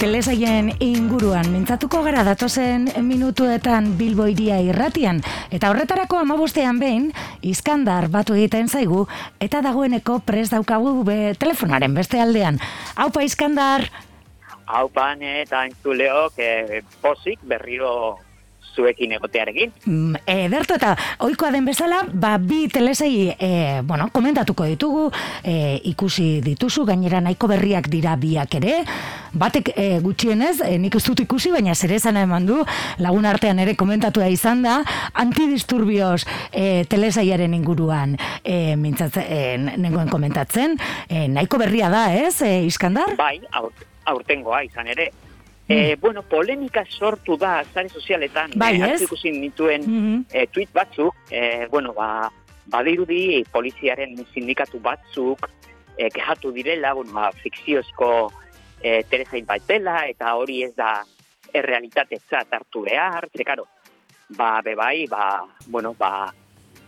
telesaien inguruan mintzatuko gara datozen minutuetan Bilbo iria irratian eta horretarako amabostean behin Iskandar batu egiten zaigu eta dagoeneko pres daukagu be, telefonaren beste aldean. Haupa Iskandar! Haupa, eta entzuleok, eh, posik berriro zuekin egotearekin. Mm, ederto eta oikoa den bezala, ba, bi telesei e, bueno, komentatuko ditugu, e, ikusi dituzu, gainera nahiko berriak dira biak ere, batek e, gutxienez, e, nik ez dut ikusi, baina zer esan eman du, lagun artean ere komentatua izan da, antidisturbioz e, telesaiaren inguruan e, mintzatzen, nengoen komentatzen, e, nahiko berria da, ez, e, Iskandar? Bai, aurtengoa izan ere, E, bueno, polemika sortu da zare sozialetan, bai, eh, ikusin nituen mm tweet batzuk, e, bueno, ba, badirudi poliziaren sindikatu batzuk e, kehatu direla, bueno, ba, fikziozko e, terezain baitela, eta hori ez da errealitate hartu behar, ze karo, ba, bebai, ba, bueno, ba,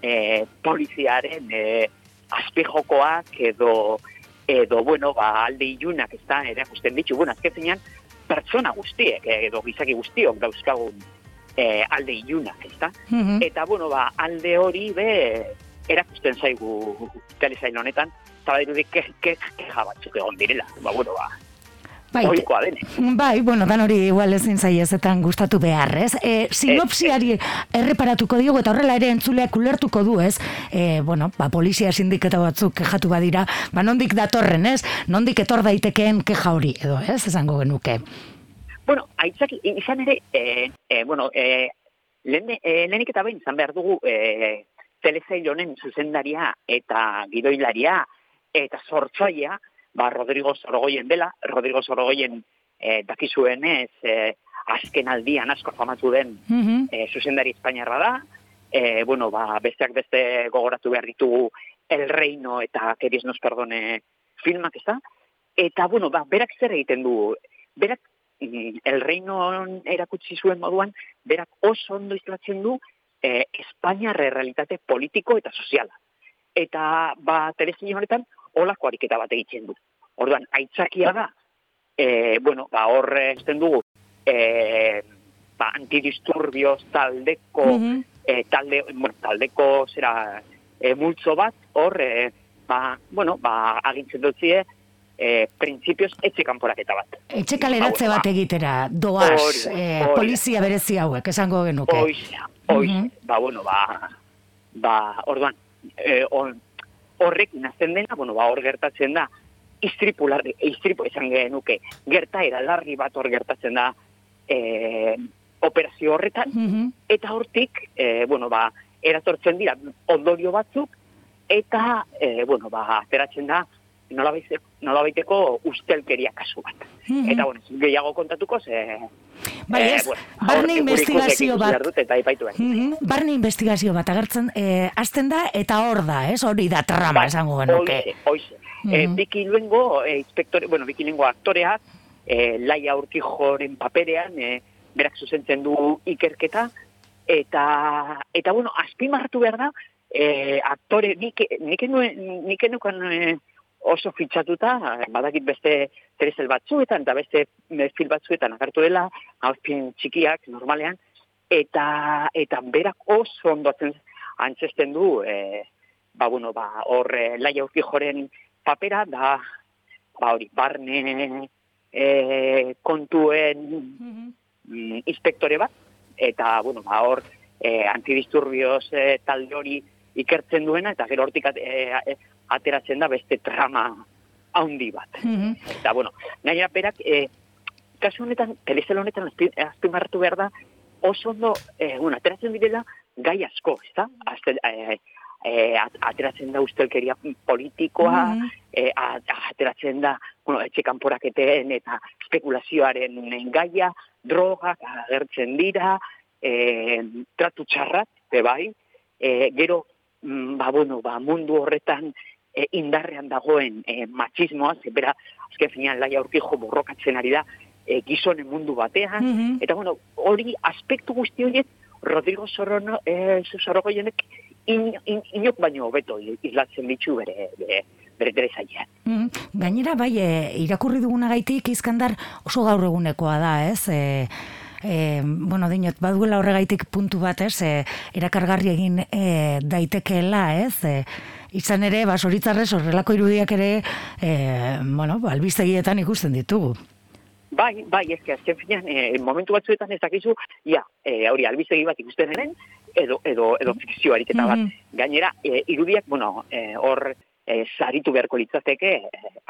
e, poliziaren e, azpijokoak edo, edo, bueno, ba, alde ilunak ez da, erakusten ditu, bueno, azkezenean, pertsona guztiek, eh, edo gizaki guztiok dauzkagun e, alde ilunak, ezta? Mm Eta, bueno, ba, alde hori be, erakusten zaigu telesain honetan, eta badirudik ke, ke, ke, ke egon direla. Ba, bueno, ba, Bai, bai, bueno, dan hori igual ezin zaiezetan gustatu behar, ez? E, sinopsiari erreparatuko diogu eta horrela ere entzuleak ulertuko du, ez? E, bueno, ba, polizia sindiketa batzuk kejatu badira, ba, nondik datorren, ez? Nondik etor daitekeen keja hori, edo, ez? Esango genuke. Bueno, aitzak, izan ere, e, e, bueno, e, lehen, e, lehenik eta behin, izan behar dugu, e, telezail honen zuzendaria eta gidoilaria eta sortzaia, ba, Rodrigo Zorogoien dela, Rodrigo Zorogoien e, dakizuen ez, e, azken aldian asko famatu den mm zuzendari Espainiarra da, e, bueno, ba, besteak beste gogoratu behar ditugu El Reino eta Keriz Nos Perdone filmak ez da, eta, bueno, ba, berak zer egiten du, berak mm, El Reino erakutsi zuen moduan, berak oso ondo izlatzen du e, Espainiarre realitate politiko eta soziala. Eta, ba, Terezin honetan, olako ariketa bat egiten du. Orduan, aitzakia da, e, bueno, ba, horre esten dugu, e, ba, antidisturbioz taldeko, mm talde, bueno, taldeko zera e, multzo bat, hor, e, ba, bueno, ba, agintzen dutzie, e, prinsipioz etxe kanporaketa bat. Etxe kaleratze bat egitera, doaz, e, polizia berezi hauek, esango genuke. Oiz, oiz, ba, bueno, ba, ba, orduan, e, on, horrekin azten dena, bueno, ba, hor gertatzen da, istripu, larri, istripu esan genuke, gerta era larri bat hor gertatzen da e, operazio horretan, mhm. eta hortik, e, bueno, ba, eratortzen dira ondorio batzuk, eta, e, bueno, ba, ateratzen da, nola baiteko ustelkeria kasu bat. Mm Eta, bueno, gehiago kontatuko, ze... Bai, ez, bueno, barne investigazio bat. Dut, eta ipaitu mm Barne investigazio bat, agertzen, eh, azten da, eta hor da, ez, hori da trama, bai, esango genuke. Oize. Mm -hmm. eh, biki luengo, eh, inspektore, bueno, biki luengo aktoreak, eh, laia urkijoren paperean, eh, berak zuzentzen du ikerketa, eta, eta bueno, azpimarratu behar da, eh, aktore, nik, nik, nik, nik, nik, oso fitxatuta, badakit beste terezel batzuetan, eta beste fil batzuetan agertu dela, hauzpien txikiak, normalean, eta, eta berak oso ondoatzen antzesten du, e, ba, bueno, ba, hor, e, laia joren papera, da, ba, hori, barne e, kontuen mm inspektore bat, eta, bueno, ba, hor, e, antidisturbioz e, talde hori ikertzen duena, eta gero hortik e, ateratzen da beste trama haundi bat. Mm Eta, bueno, nahi berak, e, kasu honetan, telezel honetan azpimarratu behar da, oso ondo, e, bueno, ateratzen direla, gai asko, ez da? E, e, ateratzen da ustelkeria politikoa, mm ateratzen da, bueno, etxe kanporaketen eta spekulazioaren gaia, drogak agertzen dira, e, tratu txarrat, bai, e, gero, mm, ba, bueno, ba, mundu horretan e, indarrean dagoen e, machismoa, zebera, azken finean laia urkijo borrokatzen ari da, e, gizonen mundu batean, mm eta bueno, hori aspektu guzti horiek, Rodrigo Sorono, e, Sorogoienek, in, in, inok baino hobeto izlatzen ditu bere, bere, bere telesailean. Mm, gainera, bai, e, irakurri dugunagaitik izkandar oso gaur egunekoa da, ez? E, e, bueno, dinot, baduela horregaitik puntu bat, ez? E, erakargarri egin e, daitekeela, ez? E, izan ere, ba, soritzarrez, horrelako irudiak ere, e, bueno, ba, albiztegietan ikusten ditugu. Bai, bai, que azken finean, e, momentu batzuetan ez dakizu, ja, e, hori, albizegi bat ikusten eren, edo, edo, edo fikzio ariketa bat. Mm-hmm. Gainera, e, irudiak, bueno, e, hor, e, saritu beharko litzateke,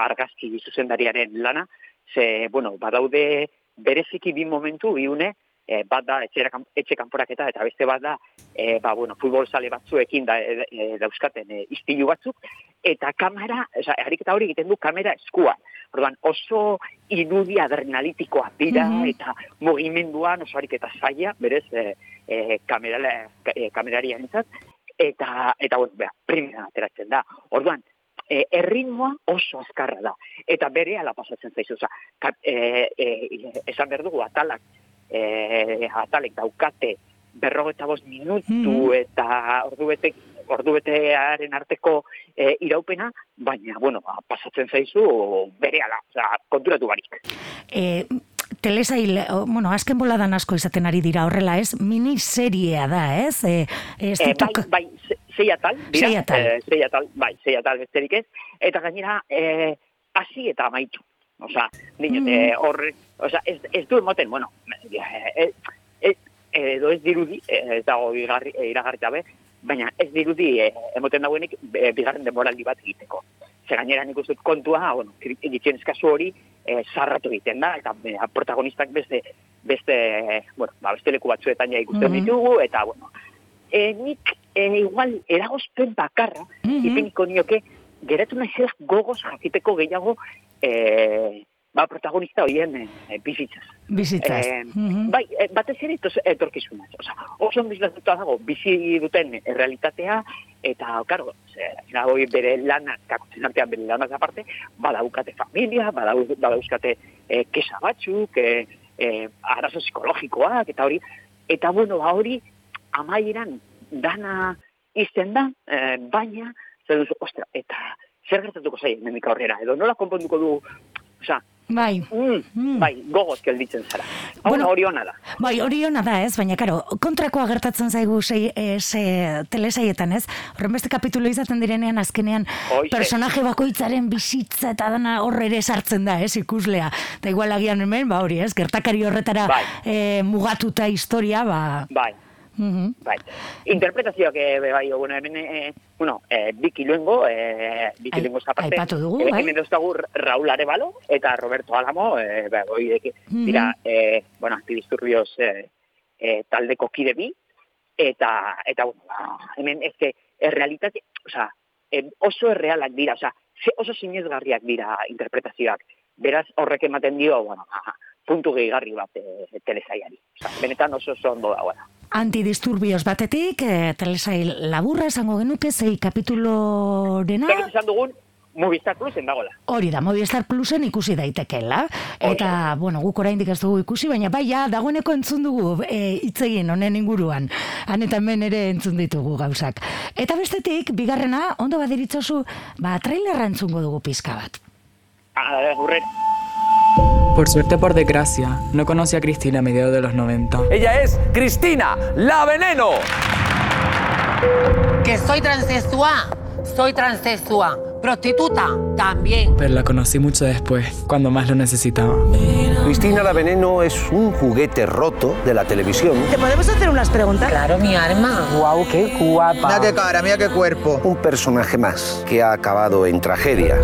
argazki zuzendariaren lana, ze, bueno, badaude bereziki bi momentu, bi une, e, bat da etxe, etxe kanporaketa eta beste bat da e, ba, bueno, futbol sale batzuekin da, e, e, dauzkaten e, iztilu batzuk eta kamera, oza, erriketa hori egiten du kamera eskua. Orduan, oso inudi adrenalitikoa dira mm -hmm. eta mugimenduan oso ariketa zaila, berez, e, e, kamerala, e, kamerari eta, eta bueno, beha, primera ateratzen da. Orduan, e, erritmoa oso azkarra da. Eta bere ala pasatzen zaizu. Oza, e, e, esan behar dugu, atalak e, atalek daukate berrogeta bost minutu mm. eta ordubete, ordubetearen arteko e, iraupena, baina, bueno, ba, pasatzen zaizu bere ala, oza, konturatu barik. E, telesail, bueno, azken boladan asko izaten ari dira horrela, ez? Miniseriea da, ez? E, ez e, bai, bai, zei atal, dira, zei atal. E, zei atal, bai, zei atal besterik ez, eta gainera, e, hasi eta amaitu. Osa, niño, mm. horre, osa, ez, ez du emoten, bueno, e, e, edo ez dirudi, ez dago iragarri gabe, baina ez dirudi e, emoten dauenik e, bigarren demoraldi bat egiteko. Zer gainera nik uste kontua, bueno, egiten eskazu hori, e, zarratu egiten da, eta e, protagonistak beste, beste, bueno, ba, beste leku batzuetan ja ikusten mm -hmm. ditugu, eta, bueno, e, nik e, igual eragozpen bakarra, mm -hmm. ipeniko nioke, geratu nahi gogoz jakiteko gehiago e, ba, protagonista hoien e, bizitzaz. Bizitzaz. E, mm -hmm. Bai, batez ere etorkizunaz. Osa, oso bizlatuta dago, bizi duten realitatea, eta, karo, zera, hoi bere lana, kakotzen artean bere lana aparte, badaukate familia, badauzkate e, kesa batzuk, e, e, arazo psikologikoak, eta hori, eta bueno, ba hori, amaieran dana izten da, e, baina, zer duzu, ostra, eta zer gertatuko zain, memika horrera, edo nola konponduko du, oza, Bai. Mm, mm. Bai, gogoz kelditzen zara. Hau bueno, hori hona da. Bai, hori hona da, ez? Baina, karo, kontrakoa gertatzen zaigu sei, e, telesaietan, ez? Horren beste kapitulo izaten direnean, azkenean, Oize. personaje bakoitzaren bizitza eta dana horre ere sartzen da, ez? Ikuslea. Eta igual agian hemen, ba hori, ez? Gertakari horretara bai. e, mugatuta historia, ba... Bai. -hmm. Bai. Interpretazioak e, bai, bueno, hemen, e, bueno, e, biki luengo, e, biki luengo zaparte. Aipatu dugu, bai. Hemen dauzkagu Raul Arevalo eta Roberto Alamo, e, bai, oi, e, mm -hmm. e, bueno, aktivisturrioz e, e, taldeko kide bi, eta, eta, bueno, ba, hemen, ez que, errealitate, oza, e, oso errealak dira, oza, oso sinezgarriak dira interpretazioak. Beraz, horrek ematen dio, bueno, ba, puntu gehigarri bat e, telesaiari. Oza, benetan oso oso ondo dagoela antidisturbios batetik, e, telesail laburra esango genuke, zei kapitulo dena. Zer esan dugun, Movistar Plusen dagoela. Hori da, Movistar Plusen ikusi daitekela. Eta, bueno, guk oraindik ez dugu ikusi, baina bai, ja, dagoeneko entzun dugu e, itzegin honen inguruan. Han eta hemen ere entzun ditugu gauzak. Eta bestetik, bigarrena, ondo badiritzozu, ba, trailerra entzungo dugu pizka bat. Ah, Por suerte, por desgracia, no conocí a Cristina a mediados de los 90. Ella es Cristina, la veneno. Que soy transexual, soy transexual. Prostituta, también. Pero la conocí mucho después, cuando más lo necesitaba. Cristina la Veneno es un juguete roto de la televisión. ¿Te podemos hacer unas preguntas? Claro, mi arma. Guau, qué guapa. Mira qué cara, mira qué cuerpo. Un personaje más que ha acabado en tragedia.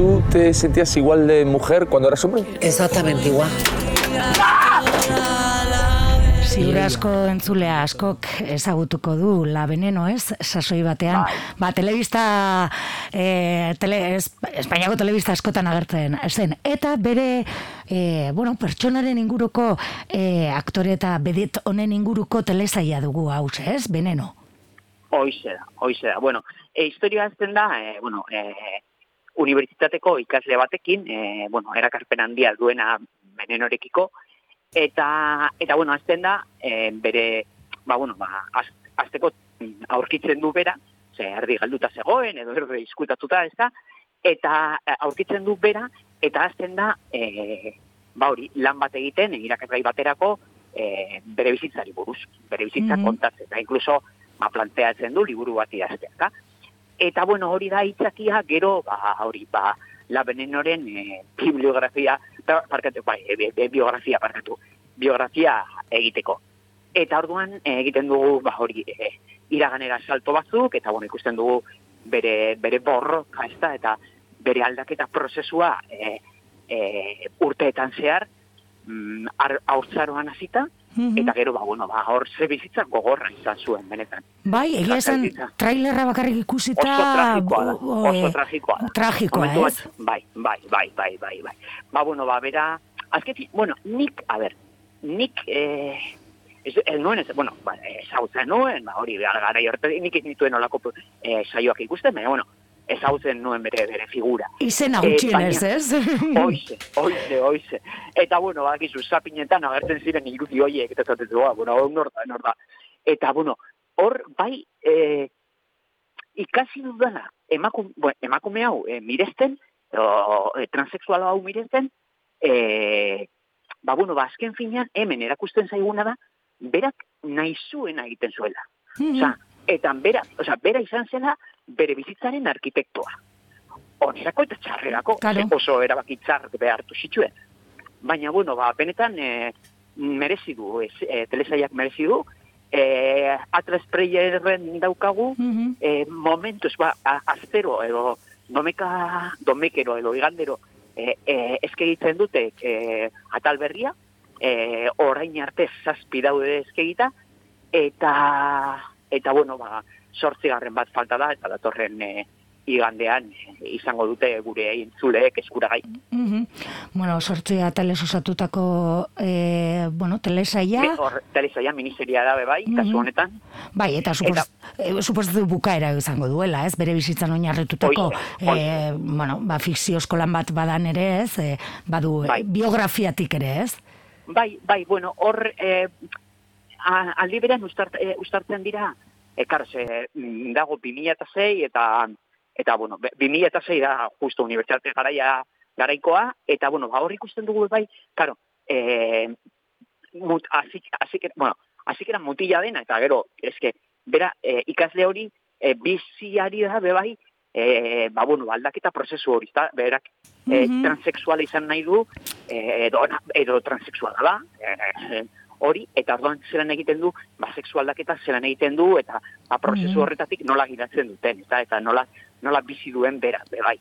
¿Tú te sentías igual de mujer cuando eras hombre? Exactamente igual. Ziur asko entzulea askok ezagutuko du la veneno ez, sasoi batean. Ba, telebista, e, tele, es, Espainiako telebista askotan agertzen zen. Eta bere, e, bueno, pertsonaren inguruko e, aktore eta bedet honen inguruko telesaia dugu hau, ez, veneno? Hoize da, hoize da. Bueno, e, historia azten da, e, bueno, e, unibertsitateko ikasle batekin, e, bueno, erakarpen handia duena menenorekiko, eta, eta bueno, azten da, e, bere, ba, bueno, ba, az, azteko mm, aurkitzen du bera, ze erdi galduta zegoen, edo erdi izkutatuta, ez da, eta eh, aurkitzen du bera, eta azten da, e, ba hori, lan bat egiten, irakasgai baterako, e, bere bizitzari buruz, bere bizitza Mhm. kontatzen, eta inkluso, ba, planteatzen du liburu bat idaztea, eta, bueno, hori da hitzakia, gero, ba, hori, ba, la venenoren e, bibliografia, ba, parkatu, bai, e, e, biografia, parkatu, biografia egiteko. Eta orduan e, egiten dugu, ba, hori, e, iraganera salto batzuk, eta bueno, ikusten dugu bere, bere borroka, ez eta bere aldaketa prozesua e, e, urteetan zehar, mm, ar- haurtzaroan hasita, Mhm. eta gero, ba, bueno, ba, hor ze bizitza gogorra izan zuen, benetan. Bai, egia esan trailerra bakarrik ikusita... Oso tragikoa da, oso eh, tragikoa da. Tragikoa, ez? bat, Bai, bai, bai, bai, bai, bai. Ba, bueno, ba, bera, azketi, bueno, nik, a ber, nik, eh, ez, ez nuen, ez, bueno, ba, ezagutzen nuen, ba, hori, gara, gara, horretak, nik ez nituen olako eh, saioak ikusten, baina, bueno, ezagutzen nuen bere, bere figura. Izena Eh, gutxienez, baina- ez? Oize, oize, oize. Eta, bueno, bakizu, zapinetan agertzen ziren irudi hoiek, eta zaten zua, bueno, hor nor da, nor da. Eta, bueno, hor, bai, eh, ikasi dudala, emakum, bueno, emakume hau eh, miresten, o, eh, transexual hau miresten, eh, ba, bueno, ba, azken finean, hemen erakusten zaiguna da, berak nahi zuena egiten zuela. Mhm. Osa, eta bera, osa, bera izan zela bere bizitzaren arkitektoa. Onerako eta txarrerako, Claro. oso erabaki txar behartu zituen. Baina, bueno, ba, benetan e, merezi du, ez, e, telesaiak merezi du, e, Atlas Playerren daukagu, Mhm. e, momentuz, ba, a- aztero, edo domeka, domekero, edo igandero, e, e, eskegiten dute e, atal berria, e, orain arte zazpi daude eskegita, eta, eta bueno, ba, sortzigarren bat falta da, eta datorren e, igandean e, izango dute gure intzuleek eskuragai. Mhm. Bueno, sortzea teles osatutako, eh, bueno, telesaia, Be- Hor, telesaia miniseria da, bai, Mhm. kasu honetan. bai, eta supos, eh, suposatu bukaera izango duela, ez? Bere bizitzan oinarritutako, hoize. eh, bueno, ba, fikziozko lan bat badan ere, ez? Eh, badu, eh, Bai. biografiatik ere, ez? Bai, bai, bueno, hor e, aldi berean ustart, e, ustartzen dira, e, karo, ze, mm, dago 2006 eta, eta bueno, be- 2006 da justo unibertsitate garaia garaikoa, eta bueno, ba, hor ikusten dugu bai, karo, e, mut, azik, azik, bueno, azikera mutila dena, eta gero, eske, bera, e, ikasle hori, e, biziari da, be bai, e, ba, bueno, aldaketa prozesu hori, eta berak e, Mhm. transexuala izan nahi du, e, edo, edo transexuala da, e, hori, eta orduan zelan egiten du, ba, sexu aldaketa zelan egiten du, eta ba, prozesu Mhm. horretatik nola giratzen duten, eta, eta nola, nola bizi duen bera, be bai.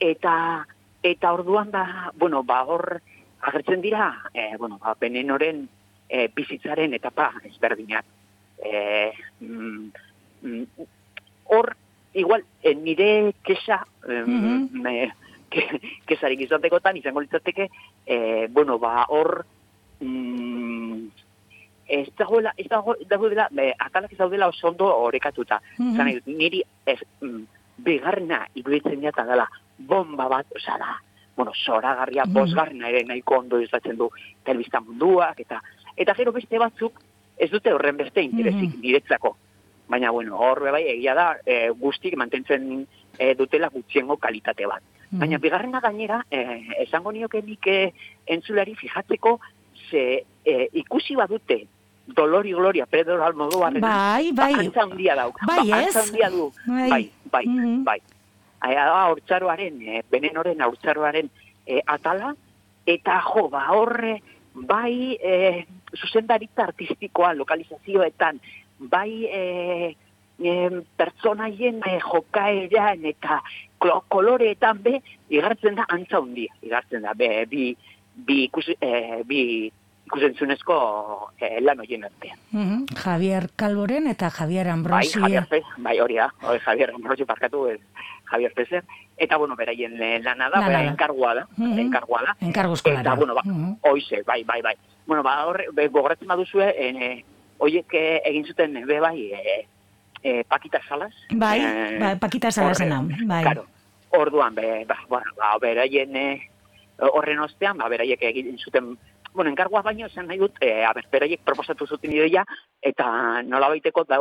Eta, eta orduan da, bueno, ba, hor, agertzen dira, e, bueno, ba, benenoren e, bizitzaren etapa ezberdinak. E, mm, mm, hor, igual, e, nire kesa, e, Mhm. me, ke, kesarik izatekotan izango litzateke, e, bueno, ba, hor, mm, ez dagoela, ez dago, dagoela, e, atalak ez daudela oso ondo orekatuta. Mhm. Zan nahi dut, niri, ez, mm, bigarrena iruditzen jata dela, bomba bat, oza da, bueno, zoragarria, Mhm. bosgarrena ere nahiko ondo izatzen du telebista munduak, eta eta gero beste batzuk ez dute horren beste interesik Mhm. niretzako. Baina, bueno, hor bai, egia da, e, guztik mantentzen e, dutela gutxiengo kalitate bat. Baina Mhm. bigarrena gainera, eh, esango nioke nik eh, entzulari fijatzeko, ze eh, ikusi badute Dolori Gloria, Pedro Almodovar, Bai, bai. antza handia dauk. Bai, ba, ez? Handia du. Bai. Bai, bai, Mhm. bai. Aia da, haurtzaroaren, eh, benenoren haurtzaroaren eh, atala, eta jo, ba, horre, bai, eh, zuzendaritza artistikoa, lokalizazioetan, bai, eh, eh, pertsonaien eh, jokaeran eta koloreetan be, igartzen da antza handia, igartzen da, be, bi, bi, ikus, eh, bi ikusentzunezko eh, lan horien artean. Mhm. Javier Calvoren eta Javier Bai, Ambrosi. Javier Pez, bai, hori da, hori Javier Ambrosi parkatu, ez, Javier Pezer, eta bueno, beraien eh, lana da, Lana bera da. enkargua da, Mhm. enkargua da. Enkarguzko Eta, lana. bueno, ba, Mhm. hoize, bai, bai, bai. Bueno, ba, horre, gogoratzen baduzue, eh, hoiek eh, egin zuten, be, bai, eh, eh, Pakita Salas. Bai, eh, bai, Pakita Salasena, bai. Claro, orduan, be, ba, bueno, ba, beraien, eh, horren ostean, ba, beraiek egin zuten bueno, enkargoa baino esan nahi dut, e, a ber, beraiek proposatu zuten ideia, eta nola baiteko da,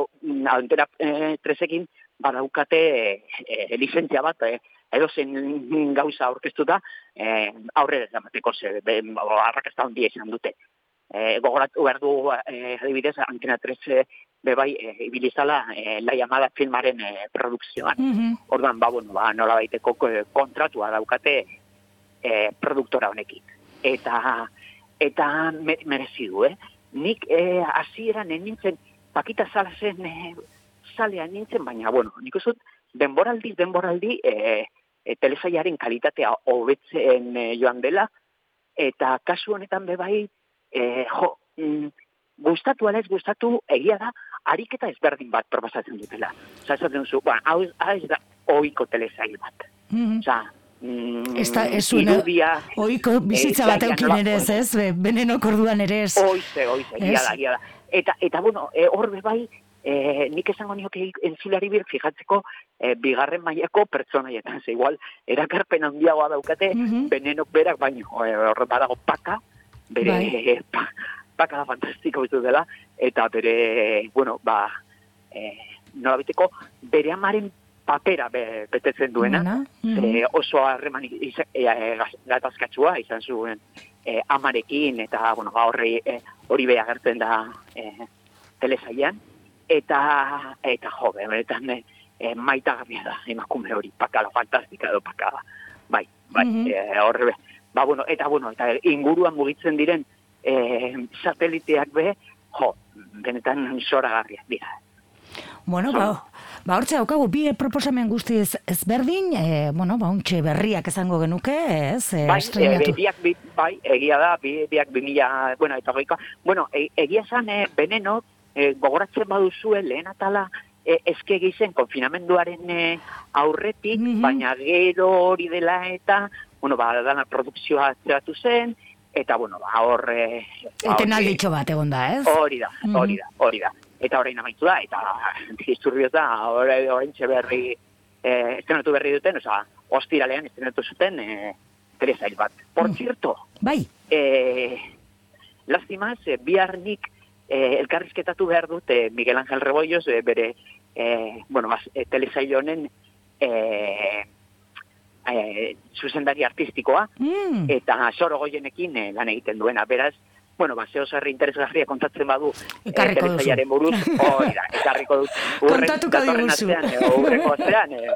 antena e, tresekin, badaukate e, e, lizentzia bat, e, edo zen gauza aurkeztuta, e, aurrera ezamateko ze, be, arrakasta handia izan dute. E, gogoratu behar du, e, adibidez, antena 3 bebai, e, ibilizala, e, la llamada filmaren e, produkzioan. Mhm. Ordan ba, bueno, ba, nola baiteko eh, kontratua daukate e, produktora honekin. Eta, eta me, merezi du, eh? Nik e, hasieran nintzen, pakita zala zen, e, zalean nintzen, baina, bueno, nik usut, denboraldi, denboraldi, e, e, telesaiaren kalitatea hobetzen e, joan dela, eta kasu honetan bebai, e, jo, mm, gustatu ala ez gustatu, egia da, ariketa ezberdin bat proposatzen dutela. Osa, esaten duzu, ba, hau, hau ez da ohiko telesail bat. Mhm. Osa, mm, Ez da, ez zuen, irudia, oiko bizitza eh, bat eukin ere ez, ez? Be- Benenok orduan ere ez. Oize, oize, Ez. da, egia da. Eta, eta bueno, e, hor bai, e, nik esango nioke entzulari bir fijatzeko e, bigarren mailako pertsonaietan. Ze igual, erakarpen handiagoa daukate, Mhm. benenok berak baino, horre badago paka, bere Bai. pa, paka da fantastiko bizu dela, eta bere, bueno, ba, e, nolabiteko, bere amaren papera be, betetzen duena, Duena, Ze mhm. oso harreman e, e, gatazkatsua izan zuen e, amarekin eta bueno, ba, horri e, hori beha agertzen da e, telesaian eta eta jo, benetan e, e, maitagarria da emakume hori pakala fantastika edo pakala. Bai, bai, Mhm. e, horre be. Ba, bueno, eta bueno, eta inguruan mugitzen diren e, sateliteak be, jo, benetan zoragarriak dira. Bueno, ba, ba hortze daukagu bi proposamen guztiz ezberdin, e, bueno, ba ontxe berriak esango genuke, ez? E, Bai, e, biak, bi, bai, egia da, bi, biak bi mila, bueno, eta goiko, bueno, e, egia esan, e, beneno, e, gogoratzen baduzue lehen atala, e, eske gizen konfinamenduaren e, aurretik, Mhm. baina gero hori dela eta, bueno, ba, dana produkzioa zeratu zen, eta, bueno, ba, horre... ba, Etenalditxo bat egon da, ez? Hori da, Mhm. hori da, hori da. Eta orain amaitu da, eta disturbioz da, orain orain berri, eh, estrenatu berri duten, oza, ostiralean estrenatu zuten eh, telesail bat. Por Mm. cierto, Bai, eh, lastimaz, eh, bihar nik eh, elkarrizketatu behar dut eh, Miguel Ángel Rebollos, eh, bere, eh, bueno, bas, eh, telesail honen eh, eh, zuzendari artistikoa, mm. eta soro goienekin eh, lan egiten duena. Beraz, bueno, ba, zeo zerri interesgarria kontatzen badu eh, Ekarriko duzu. telesaiaren buruz, hori da, ekarriko dut. Kontatuko datorren diguzu. eh, Urreko astean, eh,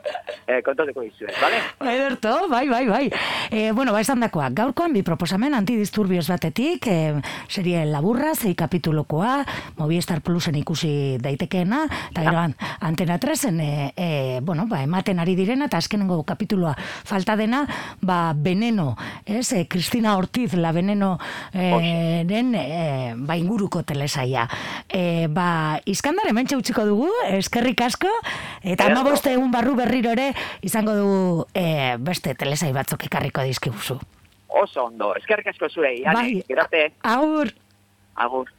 eh, kontatuko dizuet, bale? Ederto, bai, bai, bai. E, bueno, ba, esan dakoa, gaurkoan bi proposamen antidisturbios batetik, e, serie laburra, zei kapitulokoa, Movistar Plusen ikusi daitekeena, eta gero an- antena tresen, e, e, bueno, ba, ematen ari direna, eta azkenengo kapituloa falta dena, ba, Veneno, ez, e, Cristina Ortiz, la Veneno e, den, e, ba, inguruko telesaia. E, ba, Iskandar hemen utziko dugu, eskerrik asko, eta ama boste egun barru berriro ere izango du e, beste telesai batzuk ekarriko dizkiguzu. Oso ondo, eskerrik asko zurei, Bai. Aur! agur.